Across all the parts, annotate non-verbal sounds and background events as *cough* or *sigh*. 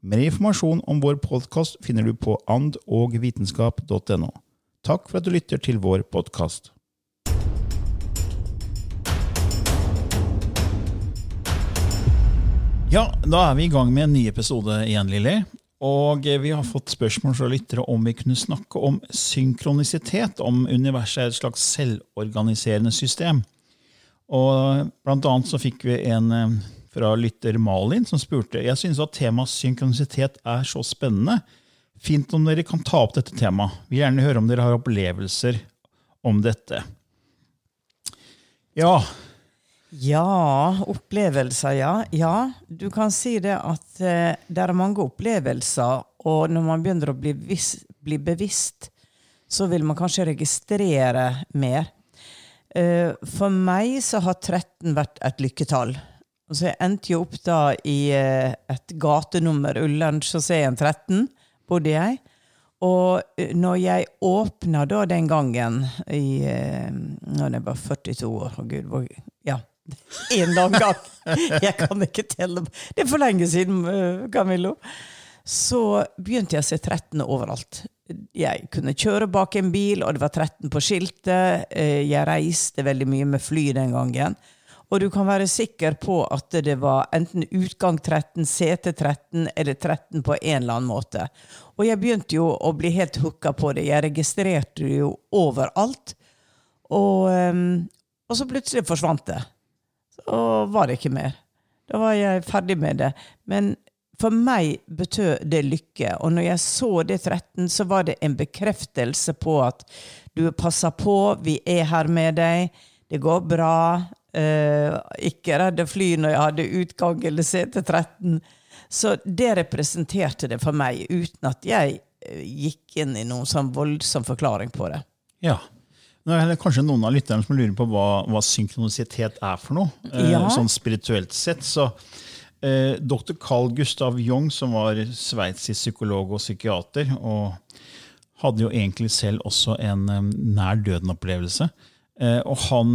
Mer informasjon om vår podkast finner du på andogvitenskap.no. Takk for at du lytter til vår podkast. Ja, da er vi i gang med en ny episode igjen, Lilly. Og vi har fått spørsmål fra lyttere om vi kunne snakke om synkronisitet, om universet er et slags selvorganiserende system. Og blant annet så fikk vi en eh, fra lytter Malin som spurte jeg synes at temaet synkronisitet er så spennende. Fint om dere kan ta opp dette temaet. Vi vil gjerne høre om dere har opplevelser om dette. Ja, Ja, opplevelser, ja. Ja, du kan si det at eh, det er mange opplevelser, og når man begynner å bli, vis, bli bevisst, så vil man kanskje registrere mer. Eh, for meg så har 13 vært et lykketall. Og så jeg endte jo opp da i eh, et gatenummer, Ullern Chausseen 13, bodde jeg. Og eh, når jeg åpna da den gangen i eh, Når jeg var 42 år Å, gud, hvor, ja. En lang gang. *laughs* Jeg kan ikke telle. Det er for lenge siden, Camillo. Så begynte jeg å se 13 overalt. Jeg kunne kjøre bak en bil, og det var 13 på skiltet. Jeg reiste veldig mye med fly den gangen. Og du kan være sikker på at det var enten utgang 13, sete 13 eller 13 på en eller annen måte. Og jeg begynte jo å bli helt hooka på det. Jeg registrerte det jo overalt. Og, ehm, og så plutselig forsvant det. Så var det ikke mer. Da var jeg ferdig med det. Men for meg betød det lykke. Og når jeg så det 13, så var det en bekreftelse på at du passer på, vi er her med deg, det går bra. Eh, ikke redde fly når jeg hadde utgang eller CT13. Så det representerte det for meg, uten at jeg eh, gikk inn i noen sånn voldsom forklaring på det. Ja. Nå er det kanskje noen av lytterne som lurer på hva, hva synkronisitet er for noe. eh, Ja. Sånn spirituelt sett. Så eh, Dr. Carl Gustav Jung, som var sveitsisk psykolog og psykiater, og hadde jo egentlig selv også en um, nær døden-opplevelse. Eh, og han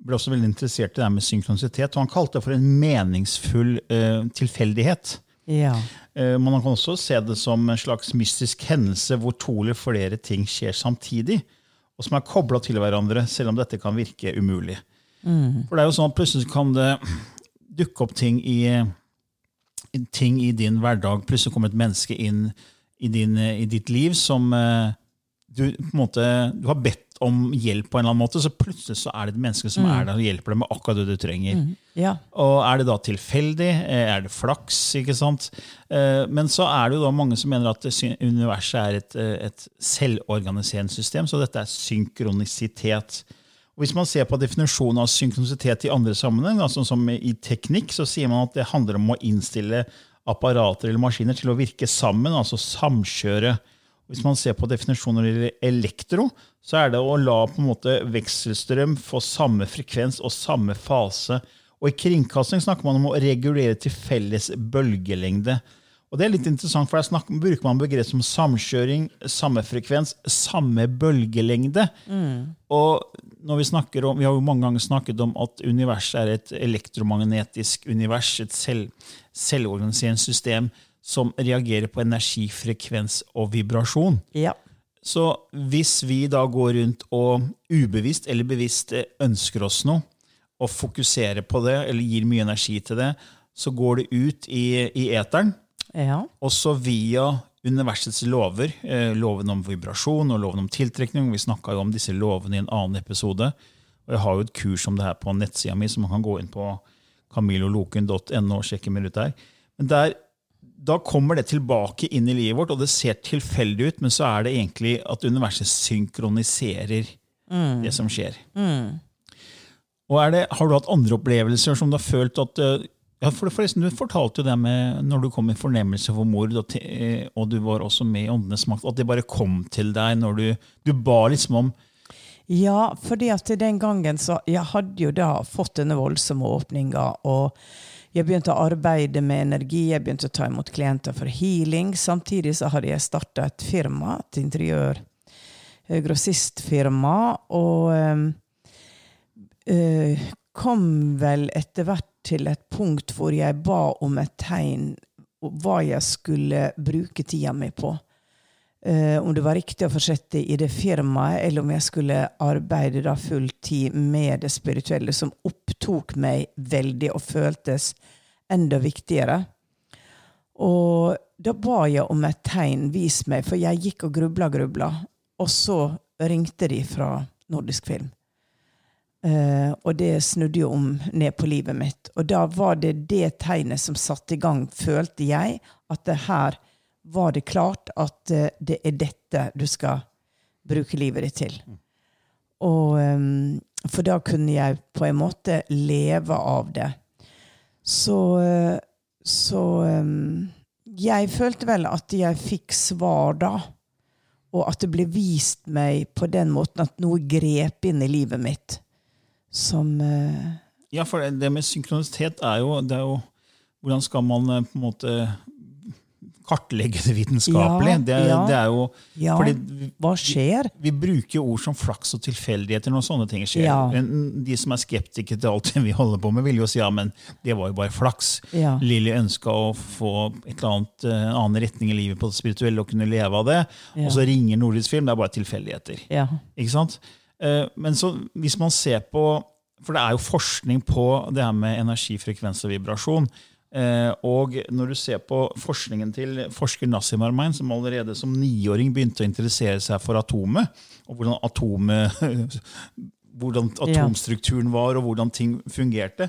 ble også veldig interessert i det med synkronisitet, og han kalte det for en meningsfull uh, tilfeldighet. Ja. Uh, Man kan også se det som en slags mystisk hendelse hvor to eller flere ting skjer samtidig, og som er kobla til hverandre, selv om dette kan virke umulig. For det er jo sånn at Plutselig kan det dukke opp ting i, ting i din hverdag. Plutselig kommer et menneske inn i, din, i ditt liv som uh, du, på en måte, du har bedt om hjelp på en eller annen måte, så plutselig så er det et menneske som er der og hjelper deg med akkurat det du trenger. ja. Og er det da tilfeldig? Eh, Er det flaks? ikke sant? Eh, Men så er det jo da mange som mener at universet er et, eh, et selvorganiserende system, så dette er synkronisitet. Hvis man ser på definisjonen av synkronisitet i andre sammenheng, sånn som i teknikk, så sier man at det handler om å innstille apparater eller maskiner til å virke sammen, altså samkjøre. Hvis man ser på definisjoner i elektro, så er det å la på en måte vekselstrøm få samme frekvens og samme fase. Og I kringkasting snakker man om å regulere til felles bølgelengde. Og det er litt interessant, for der snakker, bruker man begrep som samkjøring, samme frekvens, samme bølgelengde. Og når vi snakker om, vi har jo mange ganger snakket om at universet er et elektromagnetisk univers, et selv, selvorganiserende system som reagerer på energi, frekvens og vibrasjon. Ja. Så hvis vi da går rundt og ubevisst eller bevisst eh, ønsker oss noe, og fokuserer på det, eller gir mye energi til det, så går det ut i, i eteren, Ja. også via universets lover, eh, loven om vibrasjon og loven om tiltrekning. Vi snakka jo om disse lovene i en annen episode. Og jeg har jo et kurs om det her på nettsida mi, så man kan gå inn på camilloloken.no og sjekke mer ut der. Men der, da kommer det tilbake inn i livet vårt, og det ser tilfeldig ut, men så er det egentlig at universet synkroniserer det som skjer. Og er det, Har du hatt andre opplevelser som du har følt at eh, ja, for forresten, Du fortalte jo det med når du kom i fornemmelse for mord, og, te- eh, og du var også med i Åndenes makt, at det bare kom til deg når du, du ba liksom om Ja, fordi at den gangen så Jeg hadde jo da fått denne voldsomme åpninga, og jeg begynte å arbeide med energi, jeg begynte å ta imot klienter for healing. Samtidig så hadde jeg starta et firma, et interiør eh, grossistfirma, og eh, kom vel etter hvert til et punkt hvor jeg ba om et tegn hva jeg skulle bruke tida mi på. Eh, om det var riktig å fortsette i det firmaet, eller om jeg skulle arbeide da fulltid med det spirituelle, som opptok meg veldig og føltes enda viktigere. Og da ba jeg om et tegn, vis meg, for jeg gikk og grubla, grubla. Og så ringte de fra Nordisk Film. Eh, og det snudde jo om ned på livet mitt. Og da var det det tegnet som satte i gang, følte jeg, at det her var det klart at eh, det er dette du skal bruke livet ditt til. Og, eh, for da kunne jeg på en måte leve av det. Så, eh, så eh, jeg følte vel at jeg fikk svar da. Og at det ble vist meg på den måten at noe grep inn i livet mitt. Som eh, Ja, for det, det med synkronisitet er jo, det er jo Hvordan skal man på en måte kartlegge det vitenskapelig? Ja, det, ja. det er jo Ja, fordi vi, hva skjer? vi bruker ord som flaks og tilfeldigheter når sånne ting skjer. Ja. De som er skeptikere til alt vi holder på med, vil jo si ja, men det var jo bare flaks. Ja. Lilly ønska å få et eller annet, en annen retning i livet på det spirituelle og kunne leve av det. Og så ringer Nordisk Film. Det er bare tilfeldigheter. Ja. Ikke sant? Eh, Men så hvis man ser på For det er jo forskning på det her med energi, frekvens og vibrasjon. Eh, Og når du ser på forskningen til forsker Nassim Armain, som allerede som niåring begynte å interessere seg for atomet, og hvordan atomet *laughs* hvordan atomstrukturen var, og hvordan ting fungerte,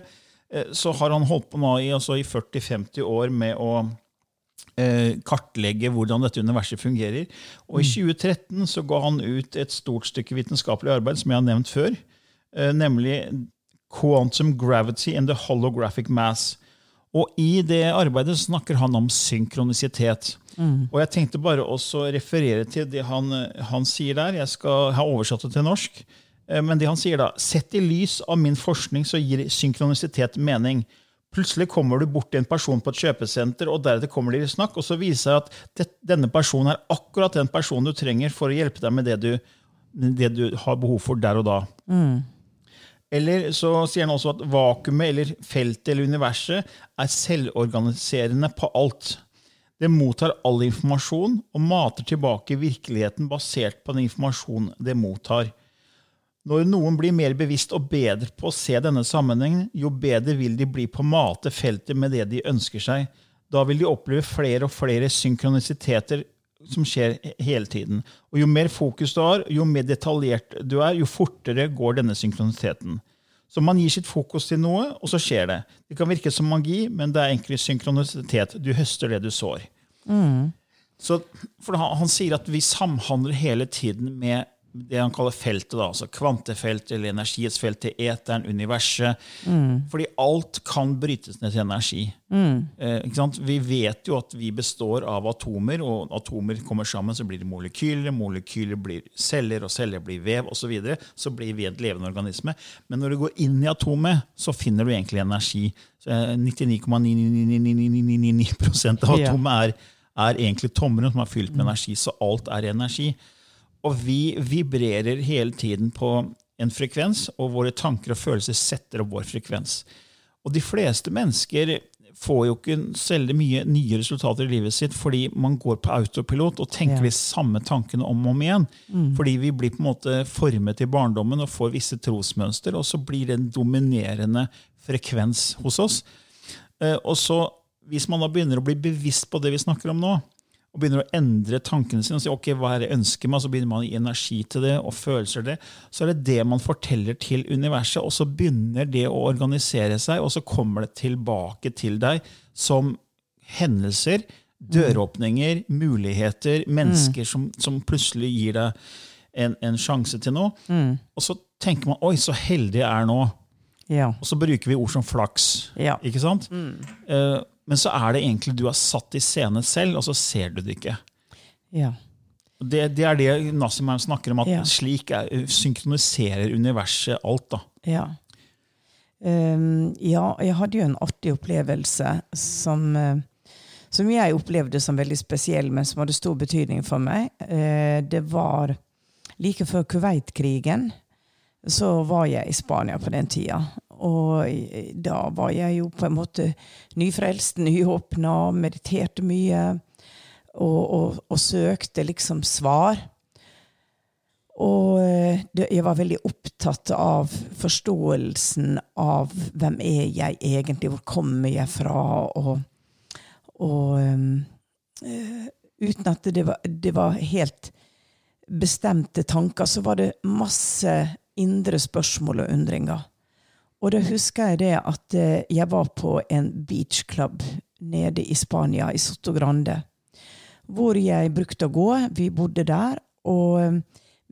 eh, så har han holdt på nå i, altså i 40-50 år med å eh, kartlegge hvordan dette universet fungerer. Og i 2013 så ga han ut et stort stykke vitenskapelig arbeid som jeg har nevnt før, eh, nemlig Quantum Gravity and the Holographic Mass. Og i det arbeidet snakker han om synkronisitet. Og jeg tenkte bare også referere til det han, han sier der. Jeg skal ha oversatt det til norsk. Eh, Men det han sier da, sett i lys av min forskning så gir synkronisitet mening. Plutselig kommer du bort til en person på et kjøpesenter, og deretter kommer de i snakk, og så viser det at det, denne personen er akkurat den personen du trenger for å hjelpe deg med det du, det du har behov for der og da. Eller så sier han også at vakuumet eller feltet eller universet er selvorganiserende på alt. Det mottar all informasjon og mater tilbake virkeligheten basert på den informasjonen det mottar. Når noen blir mer bevisst og bedre på å se denne sammenhengen, jo bedre vil de bli på å mate feltet med det de ønsker seg. Da vil de oppleve flere og flere synkronisiteter som skjer hele tiden. Og Jo mer fokus du har, jo mer detaljert du er, jo fortere går denne synkronisiteten. Så man gir sitt fokus til noe, og så skjer det. Det kan virke som magi, men det er egentlig synkronisitet. Du høster det du sår. Så, for han, han sier at vi samhandler hele tiden med det han kaller feltet, da, altså kvantefeltet eller energiets felt til eteren, universet. Fordi alt kan brytes ned til energi. Eh, ikke sant? Vi vet jo at vi består av atomer, og atomer kommer sammen, så blir det molekyler, molekyler blir celler, og celler blir vev osv. Så, videre. så blir vi et levende organisme. Men når du går inn i atomet, så finner du egentlig energi. Så, eh, 99,99999 av atomet er, er egentlig tomrom som er fylt med energi, så alt er energi. Og vi vibrerer hele tiden på en frekvens, og våre tanker og følelser setter opp vår frekvens. Og de fleste mennesker får jo ikke så mye nye resultater i livet sitt fordi man går på autopilot og tenker Ja. de samme tankene om og om igjen. Fordi vi blir på en måte formet i barndommen og får visse trosmønster, og så blir det en dominerende frekvens hos oss. Eh, Og så, hvis man da begynner å bli bevisst på det vi snakker om nå, og begynner å endre tankene sine og si ok, hva er det jeg ønsker meg, så begynner man å gi energi til det og følelser til det, så er det det man forteller til universet, og så begynner det å organisere seg, og så kommer det tilbake til deg som hendelser, døråpninger, muligheter, mennesker som, som plutselig gir deg en, en sjanse til noe. Og så tenker man oi, så heldig jeg er nå. Ja. Og så bruker vi ord som flaks. Ja. Ikke sant? Eh, men så er det egentlig du har satt i scene selv, og så ser du det ikke. ja. Det, det er det Nassimheim snakker om, at Ja. slik er, synkroniserer universet alt. da. Ja. Um, ja, jeg hadde jo en artig opplevelse som, eh, som jeg opplevde som veldig spesiell, men som hadde stor betydning for meg. Uh, det var like før Kuwait-krigen. Så var jeg i Spania på den tida. Og da var jeg jo på en måte nyfrelst, nyåpna, mediterte mye. Og, og, og søkte liksom svar. Og eh, jeg var veldig opptatt av forståelsen av hvem er jeg egentlig, hvor kommer jeg fra, og, og um, Uten at det var, det var helt bestemte tanker, så var det masse indre spørsmål og undringer. Og da husker jeg det at eh, jeg var på en beachclub nede i Spania, i Soto Grande, hvor jeg brukte å gå. Vi bodde der. Og eh,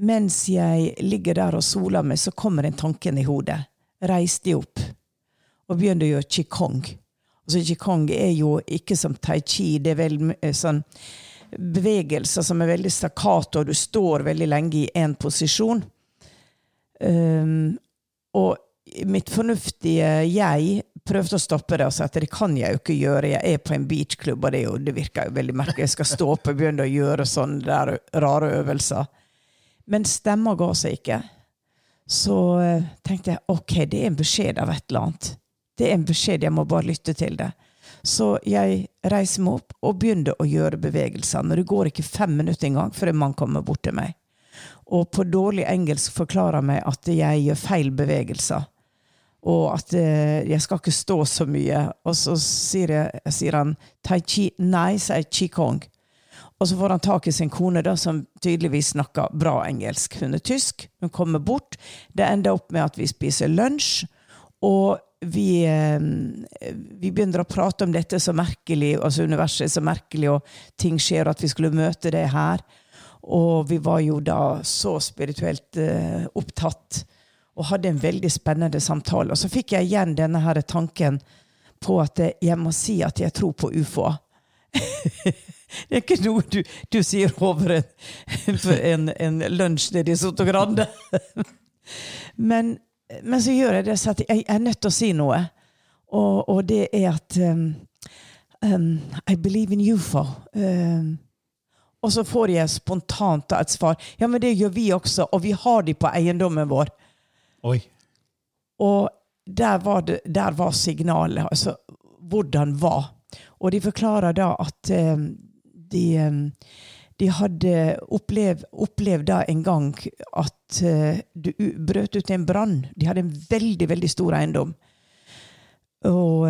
mens jeg ligger der og soler meg, så kommer en tanken i hodet. Reiste jeg opp og begynte å gjøre qigong. Altså, qigong er jo ikke som tai chi. Det er vel eh, sånn bevegelser som er veldig stakkato, og du står veldig lenge i én posisjon. Um, og mitt fornuftige jeg prøvde å stoppe det og sa at det kan jeg jo ikke gjøre. Jeg er på en beachklubb, og det, jo, det virker jo veldig merkelig. Jeg skal stå opp og begynne å gjøre sånne der rare øvelser. Men stemma ga seg ikke. Så eh, tenkte jeg ok, det er en beskjed av et eller annet. Det er en beskjed, jeg må bare lytte til det. Så jeg reiser meg opp og begynner å gjøre bevegelser. Men det går ikke fem minutter engang før en mann kommer bort til meg. Og på dårlig engelsk forklarer meg at jeg gjør feil bevegelser. Og at eh, jeg skal ikke stå så mye. Og så sier, jeg, sier han tai chi. Nei, sier qigong. Og så får han tak i sin kone, da, som tydeligvis snakker bra engelsk. Hun er tysk. Hun kommer bort. Det ender opp med at vi spiser lunsj. Og vi, eh, vi begynner å prate om dette så merkelig, altså universet er så merkelig, og ting skjer, og at vi skulle møte det her. Og vi var jo da så spirituelt eh, opptatt og hadde en veldig spennende samtale. Og så fikk jeg igjen denne her tanken på at jeg må si at jeg tror på ufoer. *laughs* det er ikke noe du, du sier over en, en, en lunsj nede i Soto Grande. *laughs* men, men så gjør jeg det så at jeg er nødt til å si noe. Og, og det er at um, um, I believe in UFO. Um, og så får jeg spontant et svar. Ja, men det gjør vi også, og vi har de på eiendommen vår. Oi. Og der var, det, der var signalet, altså hvordan var. Og de forklarer da at eh, de, eh, de hadde opplevd, da en gang at eh, det brøt ut en brann. De hadde en veldig, veldig stor eiendom. Og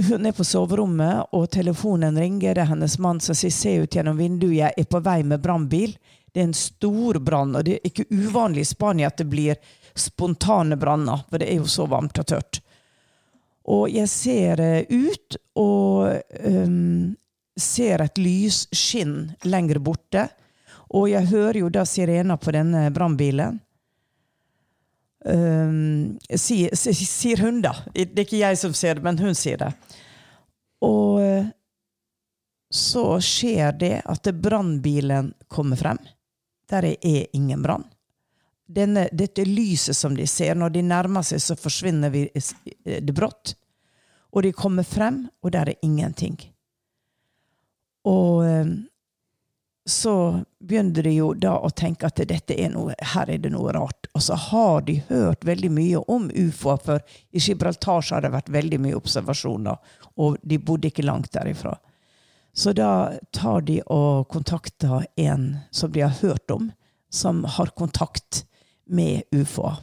hun er på soverommet, og telefonen ringer. Det er hennes mann som sier 'se ut gjennom vinduet, jeg er på vei med brannbil'. Det er en stor brann, og det er ikke uvanlig i Spania at det blir spontane branner, for det er jo så varmt og tørt. Og jeg ser eh, ut og um, ser et lysskinn lenger borte. Og jeg hører jo da sirena på denne brannbilen. Um, sier, sier hun, da. Det er ikke jeg som ser det, men hun sier det. Og eh, så skjer det at brannbilen kommer frem. Der er ingen brann. Denne, dette lyset som de ser, når de nærmer seg, så forsvinner vi, det brått. Og de kommer frem, og der er ingenting. Og eh, så begynner de jo da å tenke at dette er noe, her er det noe rart. Og så har de hørt veldig mye om ufoer, for i Gibraltar har det vært veldig mye observasjoner, og de bodde ikke langt derifra. Så da tar de og kontakter en som de har hørt om, som har kontakt med ufoer.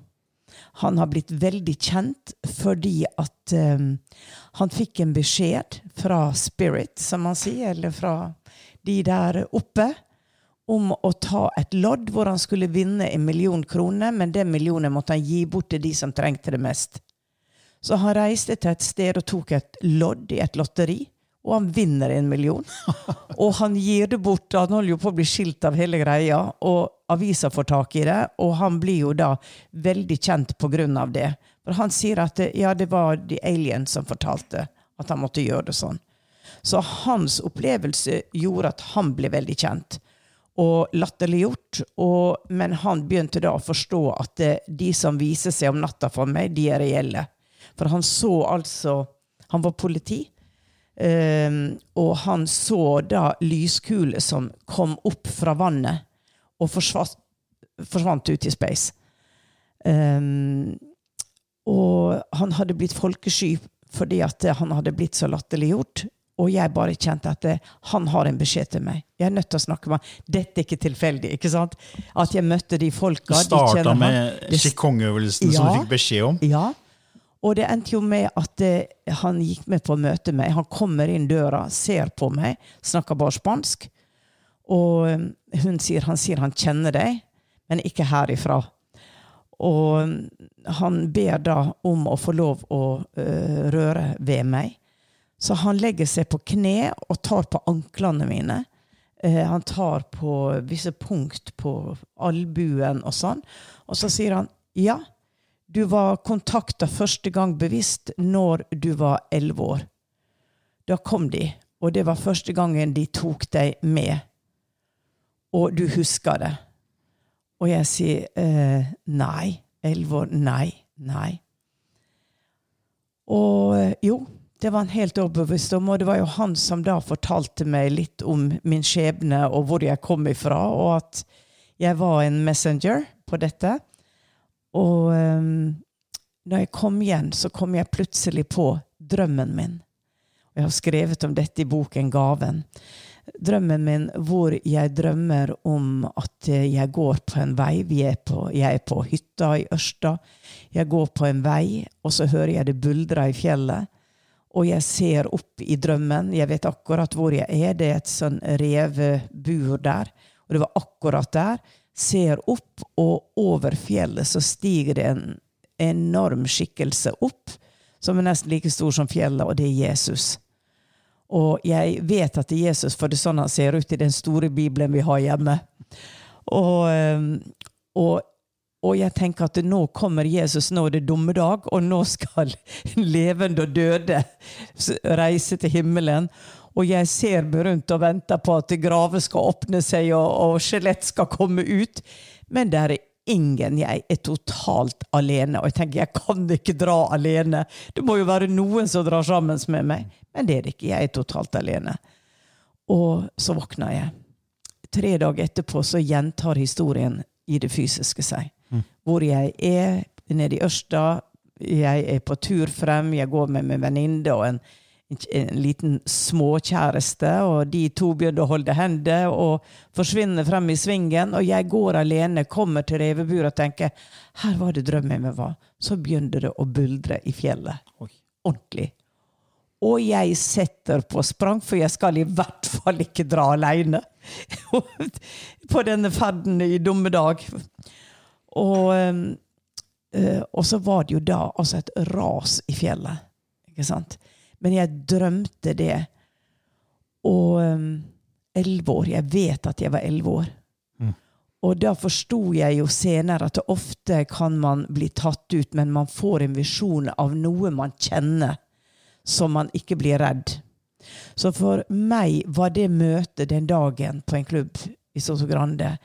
Han har blitt veldig kjent fordi at um, han fikk en beskjed fra Spirit, som man sier, eller fra de der oppe, om å ta et lodd hvor han skulle vinne en million kroner, men den millionen måtte han gi bort til de som trengte det mest. Så han reiste til et sted og tok et lodd i et lotteri og han vinner en million. *laughs* og han gir det bort. Han holder jo på å bli skilt av hele greia, og avisa får tak i det. Og han blir jo da veldig kjent på grunn av det. For han sier at det, ja, det var de aliens som fortalte at han måtte gjøre det sånn. Så hans opplevelse gjorde at han ble veldig kjent og latterliggjort. Men han begynte da å forstå at det, de som viser seg om natta for meg, de er reelle. For han så altså Han var politi. Um, og han så da lyskuler som kom opp fra vannet og forsvant, forsvant ut i space. Um, og han hadde blitt folkesky fordi at han hadde blitt så latterliggjort. Og jeg bare kjente at det, han har en beskjed til meg. Jeg er nødt til å snakke med han. Dette er ikke tilfeldig. ikke sant? At jeg møtte de folka. Du starta med skikongøvelsen ja, som du fikk beskjed om? Ja. Og det endte jo med at eh, han gikk med på å møte meg. Han kommer inn døra, ser på meg, snakker bare spansk. Og eh, hun sier, han sier han kjenner deg, men ikke herifra. Og eh, han ber da om å få lov å uh, røre ved meg. Så han legger seg på kne og tar på anklene mine. Uh, han tar på visse punkt på albuen og sånn. Og så sier han ja, du var kontakta første gang bevisst når du var elleve år. Da kom de, og det var første gangen de tok deg med. Og du husker det. Og jeg sier eh, nei. Elleve år. Nei. Nei. Og eh, jo, det var han helt overbevist om, og det var jo han som da fortalte meg litt om min skjebne og hvor jeg kom ifra, og at jeg var en messenger på dette. Og um, når jeg kom igjen, så kom jeg plutselig på drømmen min. Og jeg har skrevet om dette i boken Gaven. Drømmen min hvor jeg drømmer om at jeg går på en vei. Er på, jeg er på hytta i Ørsta. Jeg går på en vei, og så hører jeg det buldre i fjellet. Og jeg ser opp i drømmen. Jeg vet akkurat hvor jeg er. Det er et sånn revebur der. Og det var akkurat der ser opp, og over fjellet så stiger det en enorm skikkelse opp, som er nesten like stor som fjellet, og det er Jesus. Og jeg vet at det er Jesus, for det er sånn han ser ut i den store bibelen vi har hjemme. Og, ehm, og, og jeg tenker at nå kommer Jesus, nå er det dommedag, og nå skal *laughs* levende og døde reise til himmelen. Og jeg ser meg rundt og venter på at graver skal åpne seg og, og skjelett skal komme ut. Men det er ingen. Jeg er totalt alene. Og jeg tenker jeg kan ikke dra alene. Det må jo være noen som drar sammen med meg. Men det er det ikke. Jeg er totalt alene. Og så våkner jeg. Tre dager etterpå så gjentar historien i det fysiske seg. Mm. Hvor jeg er nede i Ørsta. Jeg er på tur frem. Jeg går med min venninne og en en liten småkjæreste, og de to begynner å holde hender og forsvinner frem i svingen. Og jeg går alene, kommer til reveburet og tenker her var det drømmen min var. Så begynner det å buldre i fjellet. Oi. Ordentlig. Og jeg setter på sprang, for jeg skal i hvert fall ikke dra alene *laughs* på denne ferden i dumme dag. Og, eh, og så var det jo da altså et ras i fjellet. Ikke sant? Men jeg drømte det. Og um, elleve år. Jeg vet at jeg var elleve år. Og da forsto jeg jo senere at ofte kan man bli tatt ut, men man får en visjon av noe man kjenner, så man ikke blir redd. Så for meg var det møtet den dagen på en klubb i Soso Grande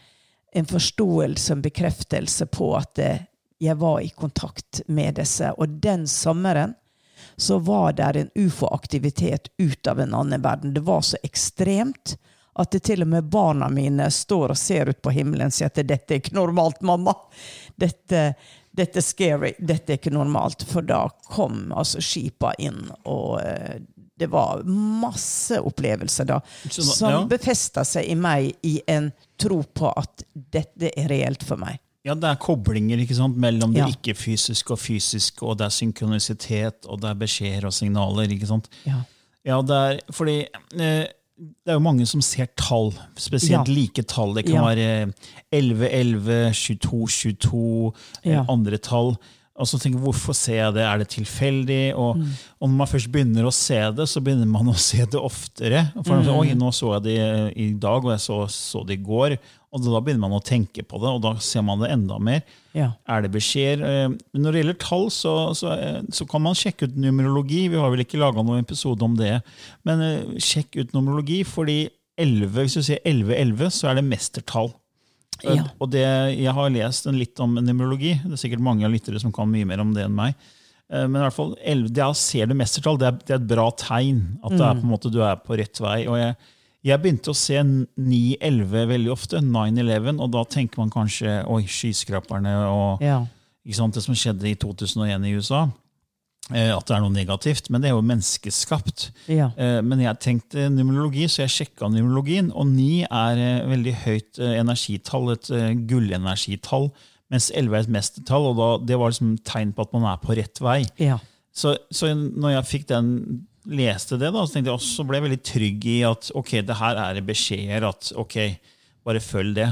en forståelse, en bekreftelse på at eh, jeg var i kontakt med disse. Og den sommeren så var det en ufo-aktivitet ut av en annen verden. Det var så ekstremt at det til og med barna mine står og ser ut på himmelen og sier at dette er ikke normalt, mamma. Dette, dette er scary. Dette er ikke normalt. For da kom altså skipa inn, og eh, det var masse opplevelser da da- som ja. befesta seg i meg i en tro på at dette er reelt for meg. Ja, det er koblinger ikke sant, mellom det Ja. ikke-fysiske og fysiske, og det er synkronisitet, og det er beskjeder og signaler. ikke sant? Ja. Ja, det er fordi eh, det er jo mange som ser tall, spesielt Ja. like tall. Det kan være 11, 11, 22, 22, eh, andre tall. Og så tenker jeg, Hvorfor ser jeg det? Er det tilfeldig? Og, Mm. og når man først begynner å se det, så begynner man å se det oftere. For Mm. Oi, nå så jeg det i dag, og jeg så, så det i går. Og da begynner man å tenke på det, og da ser man det enda mer. Ja. Er det beskjeder? Eh, når det gjelder tall, så, så, eh, så kan man sjekke ut numerologi. Vi har vel ikke laga noen episode om det. Men eh, sjekk ut numerologi, fordi 11, hvis du sier 11-11, så er det mestertall. Ja. Og det, jeg har lest en litt om numerologi. Det er sikkert mange lyttere som kan mye mer om det enn meg. Men i hvert fall, 11, da ser du mestertall. Det er, det er et bra tegn. At det er måte, du er på rett vei. Og jeg, jeg begynte å se 9-11 veldig ofte. 9-11, og da tenker man kanskje oi, skyskraperne og Ja. sant, det som skjedde i 2001 i USA. eh, At det er noe negativt. Men det er jo menneskeskapt. Ja. Eh, Men jeg tenkte numerologi, så jeg sjekka numerologien. Og 9 er eh, veldig høyt energitall, et gullenergitall. Mens 11 er et mestertall, og da, det var liksom tegn på at man er på rett vei. Ja. Så, så når jeg fikk den, leste det, da, så tenkte jeg også, så ble jeg veldig trygg i at ok, det her er beskjeder. at ok, Bare følg det.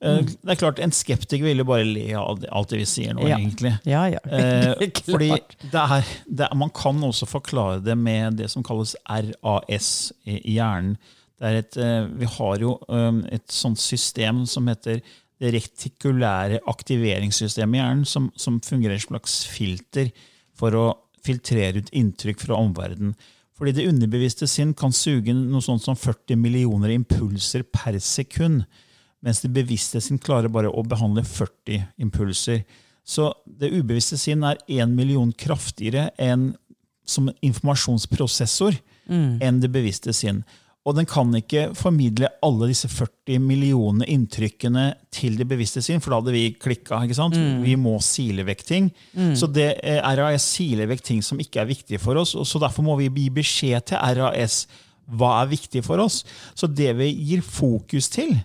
Mm. Det er klart, En skeptiker vil jo bare le av alt det vi sier nå, Ja. egentlig. Ja, ja. Eh, *laughs* fordi det er, det er, Man kan også forklare det med det som kalles RAS i, i hjernen. Er et, eh, vi har jo eh, et sånt system som heter det retikulære aktiveringssystemet i hjernen, som, som fungerer som et slags filter for å filtrere ut inntrykk fra omverdenen. Fordi det underbevisste sinn kan suge noe sånt som 40 millioner impulser per sekund, mens det bevisste sinn klarer bare å behandle 40 impulser. Så det ubevisste sinn er én million kraftigere enn som informasjonsprosessor informasjonsprosessor enn det bevisste sinn. Og den kan ikke formidle alle disse 40 millioner inntrykkene til det bevisste sinn, for da hadde vi klikka. ikke sant? Vi må sile vekk ting. Så det eh, RAS siler vekk ting som ikke er viktige for oss, og så derfor må vi gi beskjed til RAS hva er viktig for oss. Så det vi gir fokus til,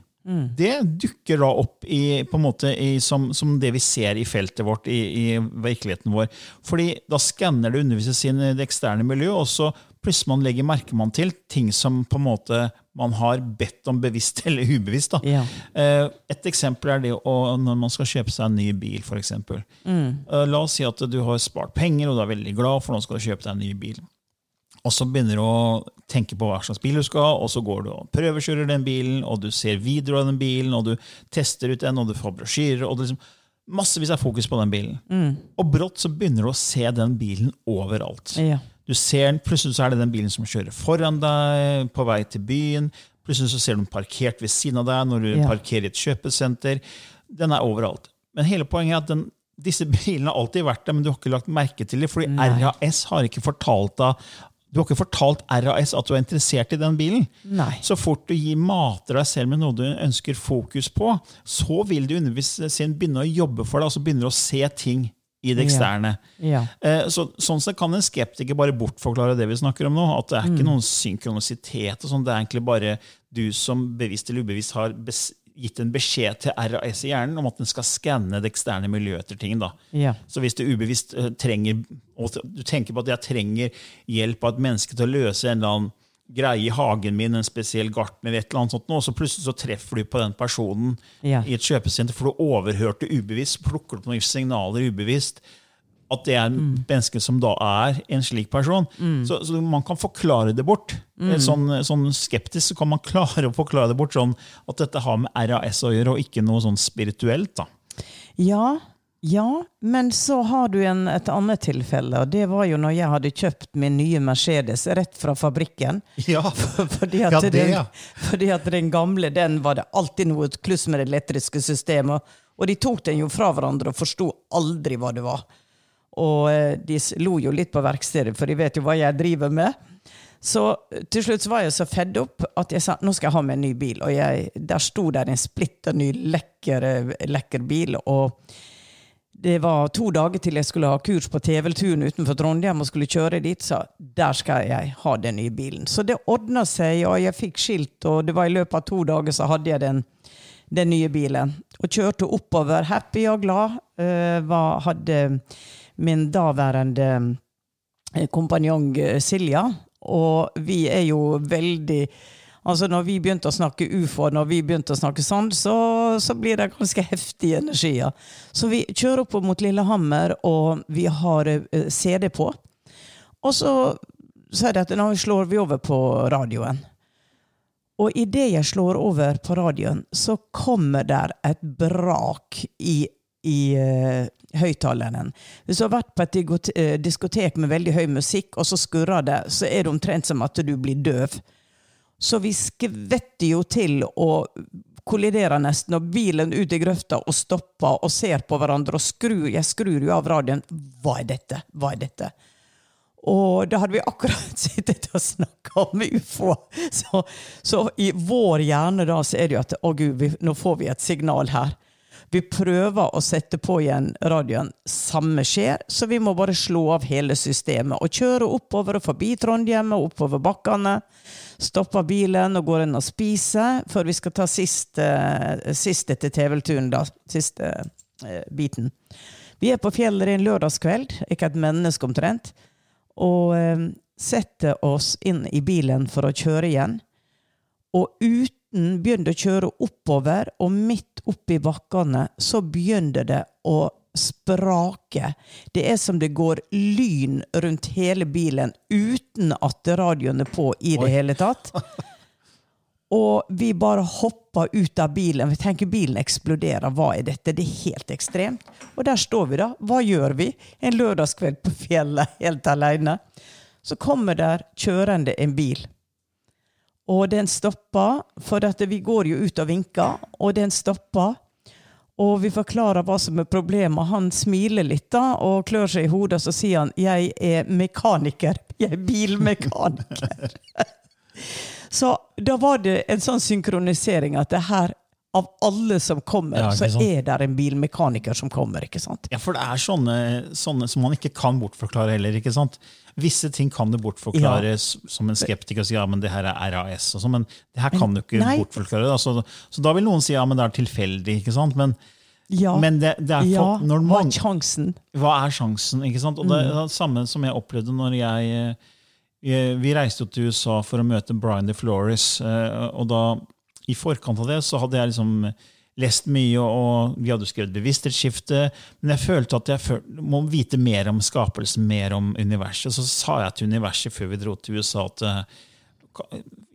det dukker da opp i, måte i, som, som det vi ser i feltet vårt, i, i virkeligheten vår. Fordi da skanner det underviser i det eksterne miljøet, og så plutselig man legger merke man til ting som på en måte man har bedt om bevisst *laughs* eller ubevisst. Da. Ja. Eh, Et eksempel er det å, når man skal kjøpe seg en ny bil. For eksempel. Eh, La oss si at du har spart penger og du er veldig glad for nå skal du kjøpe deg en ny bil. Og så begynner du å tenke på hva slags bil du skal ha, og så går du og prøvekjører den bilen, og du ser videoer av den bilen, og du tester ut den, og du får brosjyrer. og det liksom Massevis av fokus på den bilen. Og brått så begynner du å se den bilen overalt. Ja. Du ser den, Plutselig så er det den bilen som kjører foran deg på vei til byen. Plutselig så ser du den parkert ved siden av deg når du Ja. parkerer i et kjøpesenter. Den er overalt. Men hele poenget er at den, disse bilene har alltid vært der, men du har ikke lagt merke til dem, fordi Nei. RAS har ikke fortalt deg du har ikke fortalt RAS at du er interessert i den bilen. Nei. Så fort du gir mater deg selv med noe du ønsker fokus på, så vil du undervise begynne å jobbe for deg, og så begynner du å se ting i det eksterne. Ja. Ja. Så, sånn sett kan en skeptiker bare bortforklare det vi snakker om nå. At det er ikke noen synkronisitet. og sånn, Det er egentlig bare du som bevisst eller ubevisst har gitt en beskjed til RAS i hjernen om at den skal skanne det eksterne miljøet etter ting. da. Ja. Så hvis du ubevisst eh, trenger og du tenker på at jeg trenger hjelp av et menneske til å løse en eller annen greie i hagen min, en spesiell gartner, et eller annet sånt, og så plutselig så treffer du på den personen Ja. i et kjøpesenter, for du overhørte ubevisst, plukker opp noen signaler ubevisst. at det er mennesker som da er en slik person. Så, så man kan forklare det bort. Mm. Sånn, sånn skeptisk så kan man klare å forklare det bort sånn at dette har med RAS å gjøre, og ikke noe sånn spirituelt. da. Ja, ja, men så har du en, et annet tilfelle, og det var jo når jeg hadde kjøpt min nye Mercedes rett fra fabrikken. Ja, *laughs* Fordi at, Ja, det, den, ja. fordi at den gamle den var det alltid noe kluss med det elektriske systemet. Og de tok den jo fra hverandre og forsto aldri hva det var. Og eh, de lo jo litt på verkstedet, for de vet jo hva jeg driver med. Så eh, til slutt var jeg så fedd opp at jeg sa nå skal jeg ha meg en ny bil. Og jeg, der sto der en splitter ny, lekker, eh, lekker bil. og det var to dager til jeg skulle ha kurs på TV-turen utenfor Trondheim og skulle kjøre dit, så der skal jeg ha den nye bilen. Så det ordna seg, og jeg fikk skilt, og det var i løpet av to dager så hadde jeg den, den nye bilen. Og kjørte oppover, happy og glad. eh, var, hadde min daværende eh, kompanjong eh, Silja, og vi er jo veldig Altså Når vi begynte å snakke ufo, når vi begynte å snakke sånn, så, så blir det ganske heftige energier. Så vi kjører opp mot Lillehammer, og vi har eh, CD på. Og så sier de at nå slår vi over på radioen. Og idet jeg slår over på radioen, så kommer der et brak i, i uh, høyttaleren. Hvis du har vært på et eh, diskotek med veldig høy musikk, og så skurrer det, så er det omtrent som at du blir døv. Så vi skvetter jo til og kolliderer nesten, og bilen ut i grøfta og stopper og ser på hverandre og skrur. Jeg skrur jo av radioen. Hva er dette? Hva er dette? Og da hadde vi akkurat *laughs* sittet og snakka om ufo. Så, så i vår hjerne da så er det jo at å gud, vi, nå får vi et signal her. Vi prøver å sette på igjen radioen. Samme skjer, så vi må bare slå av hele systemet. Og kjøre oppover og forbi Trondheim og oppover bakkene. Stopper bilen og går inn og spiser før vi skal ta siste, siste til TV-turen, da. Siste eh, biten. Vi er på fjellet en lørdagskveld, ikke et menneske omtrent, og eh, setter oss inn i bilen for å kjøre igjen. Og uten begynner å kjøre oppover, og midt oppi bakkene så begynner det å sprake. Det er som det går lyn rundt hele bilen uten at radioen er på i det Oi. hele tatt. Og vi bare hopper ut av bilen. Vi tenker bilen eksploderer. Hva er dette? Det er helt ekstremt. Og der står vi, da. Hva gjør vi? En lørdagskveld på fjellet helt alene. Så kommer der kjørende en bil. Og den stopper, for vi går jo ut og vinker, og den stopper. Og vi forklarer hva som er problemet. Han smiler litt da, og klør seg i hodet, og så sier han 'jeg er mekaniker'. Jeg er bilmekaniker. *laughs* så da var det en sånn synkronisering at det her, av alle som kommer, Ja, så er det en bilmekaniker som kommer. ikke sant? Ja, for det er sånne, sånne som man ikke kan bortforklare heller. ikke sant? Visse ting kan du bortforklare ja. som en skeptiker og si ja, men det her er RAS, og så, men det her kan du ikke Nei. bortforklare. Da. Så, så da vil noen si ja, men det er tilfeldig. ikke sant? Men, Ja, men det, det er for, ja når hva er sjansen? hva er sjansen? ikke sant? Og det er det samme som jeg opplevde når jeg eh, Vi reiste jo til USA for å møte Brian DeFlores. eh, Og da, i forkant av det så hadde jeg liksom lest mye, og vi hadde skrevet bevissthetsskifte. Men jeg følte at jeg må vite mer om skapelsen, mer om universet. Så sa jeg til universet før vi dro til USA at eh,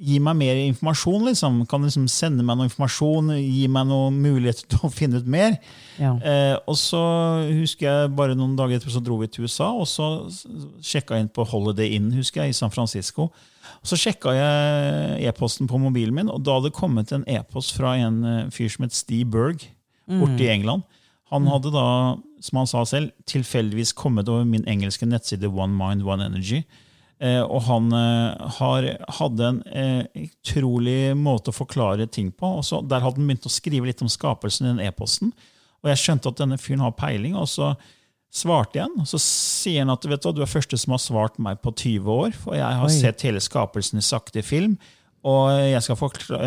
Gi meg mer informasjon. liksom. Kan du liksom sende meg noe informasjon? Gi meg noen muligheter til å *laughs* finne ut mer? Ja. Eh, og så husker jeg bare noen dager etterpå så dro vi til USA, og så sjekka jeg inn på Holiday Inn husker jeg, i San Francisco. Så sjekka jeg e-posten på mobilen min, og da hadde det kommet en e-post fra en eh, fyr som het Steve Berg borte i England. Han hadde da, som han sa selv, tilfeldigvis kommet over min engelske nettside One Mind, One Energy. Eh, og han eh, har, hadde en utrolig måte å forklare ting på. og så Der hadde han begynt å skrive litt om skapelsen i den e-posten. Og jeg skjønte at denne fyren har peiling. og så svarte igjen. så sier han at vet du, du er første som har svart meg på 20 år. For jeg har Oi. sett hele skapelsen i sakte film. Og jeg skal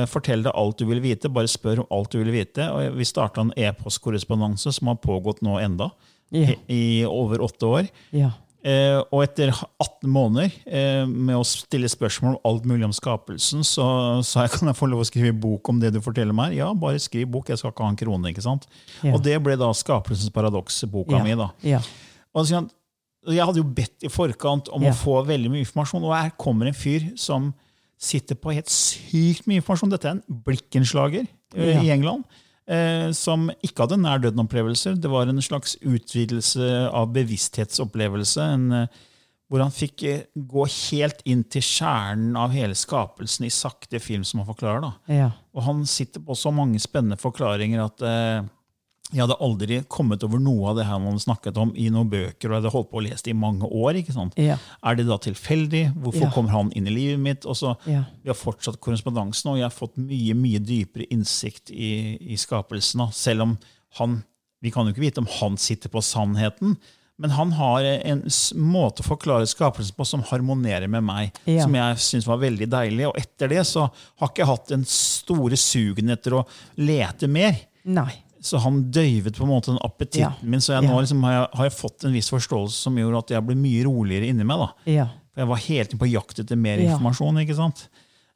fortelle deg alt du vil vite. Bare spør om alt du vil vite. Og vi starta en e-postkorrespondanse som har pågått nå enda. Ja. I, I over åtte år. ja. Eh, og etter 18 måneder eh, med å stille spørsmål om alt mulig om skapelsen, så sa jeg kan jeg få lov å skrive bok om det du forteller meg. Ja, bare skriv bok, jeg skal ikke ha en krone. ikke sant? Ja. Og det ble da Skapelsens paradoks, boka ja. mi. da. Ja. Og så, jeg hadde jo bedt i forkant om å få veldig mye informasjon, og her kommer en fyr som sitter på helt sykt mye informasjon. Dette er en blikkenslager eh, i England. Eh, som ikke hadde nær døden-opplevelser. Det var en slags utvidelse av bevissthetsopplevelse. En, eh, hvor han fikk eh, gå helt inn til kjernen av hele skapelsen i sakte film, som han forklarer. Ja. Og han sitter på så mange spennende forklaringer at eh, jeg hadde aldri kommet over noe av det her han hadde snakket om i noen bøker, og jeg hadde holdt på å lese det i mange år. ikke sant? Ja. Er det da tilfeldig? Hvorfor Ja. kommer han inn i livet mitt? Og så Ja. Vi har fortsatt korrespondansen, og jeg har fått mye mye dypere innsikt i, i skapelsen. Selv om han Vi kan jo ikke vite om han sitter på sannheten, men han har en måte å forklare skapelsen på som harmonerer med meg, som jeg syns var veldig deilig. Og etter det så har ikke jeg hatt den store sugen etter å lete mer. Nei. Så han døyvet på en måte den appetitten Ja. min, så jeg, nå liksom har, jeg, har jeg fått en viss forståelse som gjorde at jeg ble mye roligere inni meg. da. Ja. For jeg var hele tiden på jakt etter mer informasjon. ikke sant?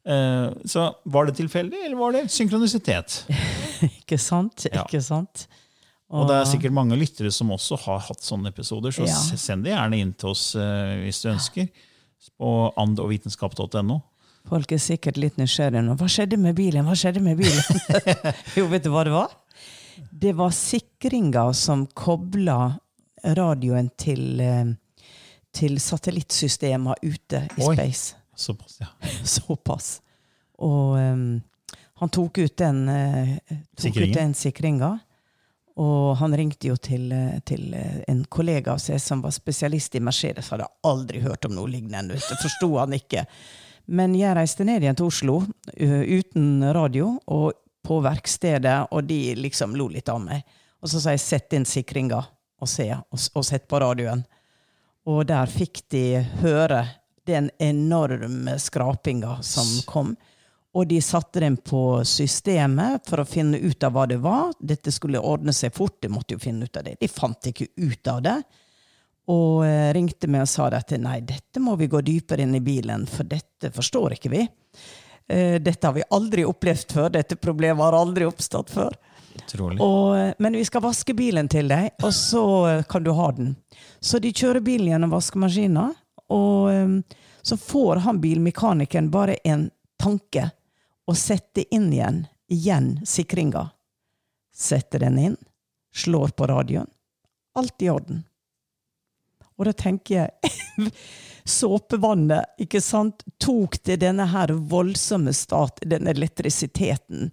Uh, så var det tilfeldig, eller var det synkronisitet? *laughs* Ikke sant? Ikke sant? Og det er sikkert mange lyttere som også har hatt sånne episoder, så send det gjerne inn til oss uh, hvis du ønsker. På andogvitenskap.no. Folk er sikkert litt nysgjerrige nå. Hva skjedde med bilen? Hva skjedde med bilen? *laughs* *laughs* jo, vet du hva det var? Det var sikringa som kobla radioen til, eh, til satellittsystemer ute i Oi. space. Såpass, ja. *laughs* Såpass. Og um, han tok ut den, eh, tok ut den sikringa. Og han ringte jo til, til en kollega av seg som var spesialist i Mercedes. Hadde aldri hørt om noe lignende. Det. Forsto han ikke. Men jeg reiste ned igjen til Oslo uten radio og på verkstedet, og de liksom lo litt av meg. Og så sa jeg 'sett inn sikringa og se', og, og sett på radioen. Og der fikk de høre den enorme skrapinga som kom. Og de satte den på systemet for å finne ut av hva det var. Dette skulle ordne seg fort, de måtte jo finne ut av det. De fant ikke ut av det. Og eh, ringte meg og sa at nei, dette må vi gå dypere inn i bilen, for dette forstår ikke vi. Eh, Dette har vi aldri opplevd før. Dette problemet har aldri oppstått før. Og, men vi skal vaske bilen til deg, og så eh, kan du ha den. Så de kjører bilen gjennom vaskemaskina, og eh, så får han bilmekanikeren bare en tanke og sette inn igjen, igjen sikringa. Setter den inn, slår på radioen. Alt i orden. Og da tenker jeg *laughs* Såpevannet, ikke sant, tok til denne her voldsomme stat, den elektrisiteten.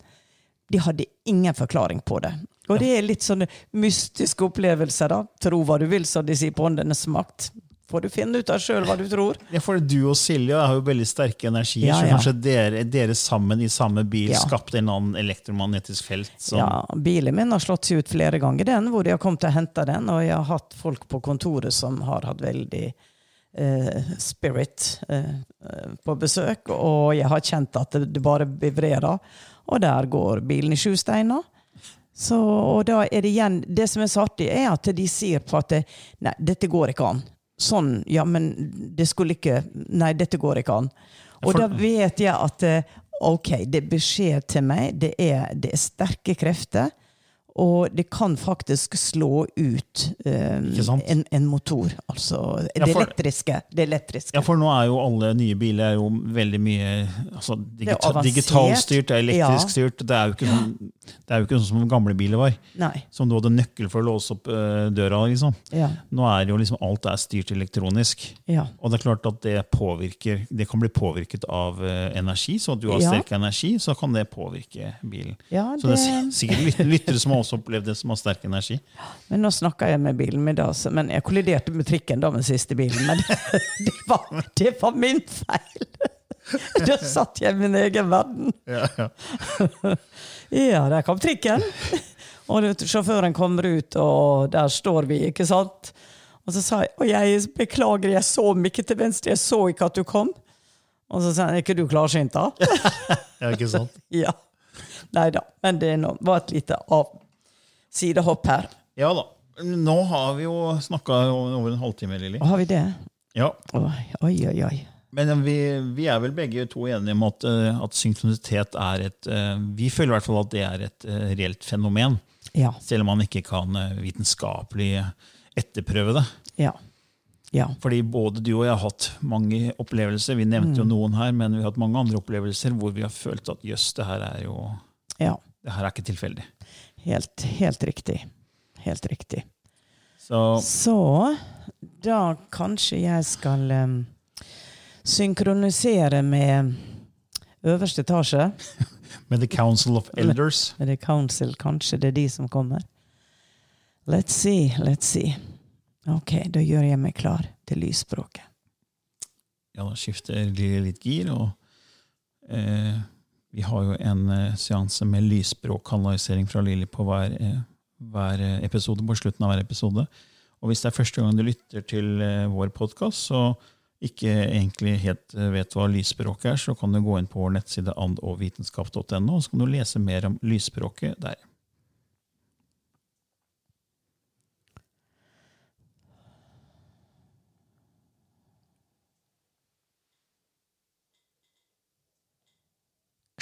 De hadde ingen forklaring på det. Og det er litt sånne mystiske opplevelser, da. Tro hva du vil, som de sier på Åndenes makt. Får du finne ut av sjøl hva du tror. Ja, for Du og Silje har jo veldig sterke energier, Ja, så kanskje dere, dere sammen i samme bil Ja. skapte en annen elektromagnetisk felt? Som, Ja, Bilen min har slått seg ut flere ganger, den, hvor de har kommet og henta den. Og jeg har hatt folk på kontoret som har hatt veldig spirit eh, eh, på besøk. Og jeg har kjent at det, bare vibrerer. Og der går bilen i sju steiner. Så, og da er det igjen Det som er så artig, er at de sier på at det, Nei, dette går ikke an. Sånn, ja, men det skulle ikke Nei, dette går ikke an. Og For- da vet jeg at eh, ok, det beskjed til meg. Det er, det er sterke krefter. Og det kan faktisk slå ut um, en, en motor. Altså Ja, det for- elektriske. Det elektriske. Ja, for nå er jo alle nye biler er jo veldig mye altså, digita digitalstyrt, elektrisk Ja. styrt. Det er jo ikke sånn, det er jo ikke sånn som gamle biler var. Nei. Som du hadde nøkkel for å låse opp uh, døra. liksom. Ja. Nå er jo liksom alt er styrt elektronisk. Ja. Og det er klart at det påvirker, det kan bli påvirket av uh, energi. Så at du har Ja. sterk energi, så kan det påvirke bilen. Ja, Så det er sikkert lyt- lyttere som har også opplevd det, som har sterk energi. Men nå snakka jeg med bilen min, da, så- men jeg kolliderte med trikken da med siste bilen. Men *laughs* det var, det var min feil! *laughs* Da satt jeg i min egen verden. Ja, ja. *laughs* Ja, der kom trikken. *laughs* Og sjåføren kommer ut, og der står vi, ikke sant? Og så sa jeg og jeg beklager, jeg så mye ikke til venstre, jeg så ikke at du kom. Og så sa han er ikke du klarsynt, da? ja, ikke sant? ja. Nei da, men det var et lite av sidehopp her. Ja da. Nå har vi jo snakka over en halvtime, Lilly. Har vi det? Ja. Oi, oi, oi. Men vi, vi er vel begge to enige om at, eh, at synkronitet er et eh, Vi føler i hvert fall at det er et eh, reelt fenomen. Ja. Selv om man ikke kan vitenskapelig etterprøve det. Ja. Ja. Fordi både du og jeg har hatt mange opplevelser. Vi nevnte Mm. jo noen her, men vi har hatt mange andre opplevelser hvor vi har følt at jøss, det her er jo ja. det her er ikke tilfeldig. Helt, helt riktig. Helt riktig. Så Så da kanskje jeg skal em, synkronisere med øverste etasje. *laughs* med The Council of Elders Med The Council, kanskje det er de som kommer. Let's see, let's see. Ok, da gjør jeg meg klar til lysspråket. Ja, da skifter Lilly litt gir, og eh, vi har jo en eh, seanse med lysspråkkanalisering fra Lilly på hver, eh, hver eh, episode, på slutten av hver episode. Og hvis det er første gang du lytter til eh, vår podkast, så ikke egentlig helt eh, vet hva lysspråket er, så kan du gå inn på vår nettside andogvitenskap.no, og så kan du lese mer om lysspråket der.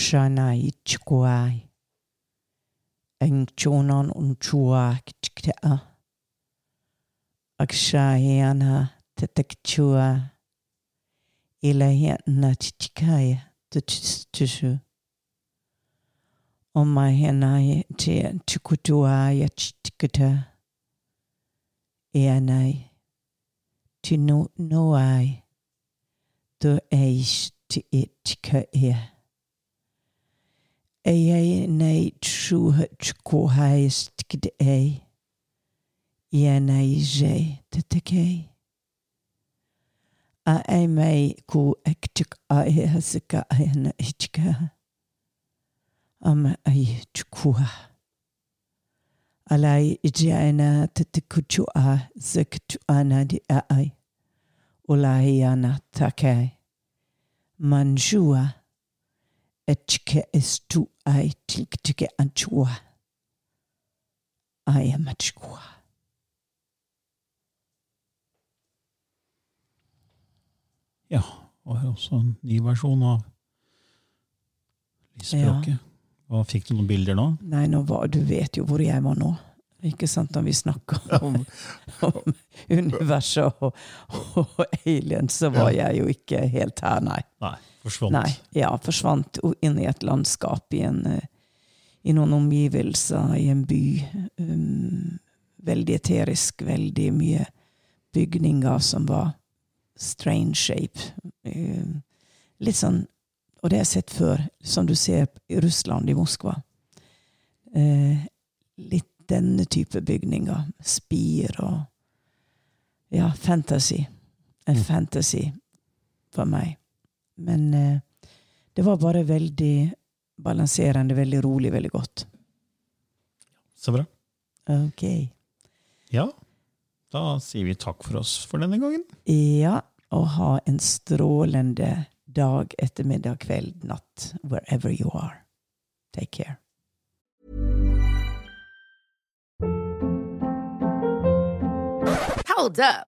Kshanai chkwai. Eng chonon un chuak chkta. Akshahiana tetekchua. илаятна чичкая тучу. O mahianai te tukutuai a chitikata. E anai, te no noai, tu eis te etika ea. E ei nei truha tukohai stikid ei. E anai zei te tekei a e mei ko e tuk a e hasika a e na ichika. Ama ai chukua. Alai te aina tatikuchu a zikitu ana di a ai. i ana takai. Manjua echke istu ai tiktike anchua. I am a chukua. Ja, og også en ny versjon av språket. Ja. Og Fikk du noen bilder nå? Nei, nå var, du vet jo hvor jeg var nå. Ikke sant, når vi snakker *laughs* om, om universet og, og aliens, så var jeg jo ikke helt her, nei. Nei, forsvant. Nei, ja, forsvant inn i et landskap, i, en, eh, i noen omgivelser, i en by. Um, veldig eterisk, veldig mye bygninger som var strange shape. Um, litt sånn, og det har jeg sett før, som du ser i Russland, i Moskva. Eh, litt denne type bygninger. Spir og Ja, fantasy. En Mm. fantasy for meg. Men eh, det var bare veldig balanserende, veldig rolig, veldig godt. Så bra. Ok. Ja, da sier vi takk for oss for denne gangen. Ja, og ha en strålende dag, ettermiddag, kveld, natt, wherever you are. Take care. Hold up.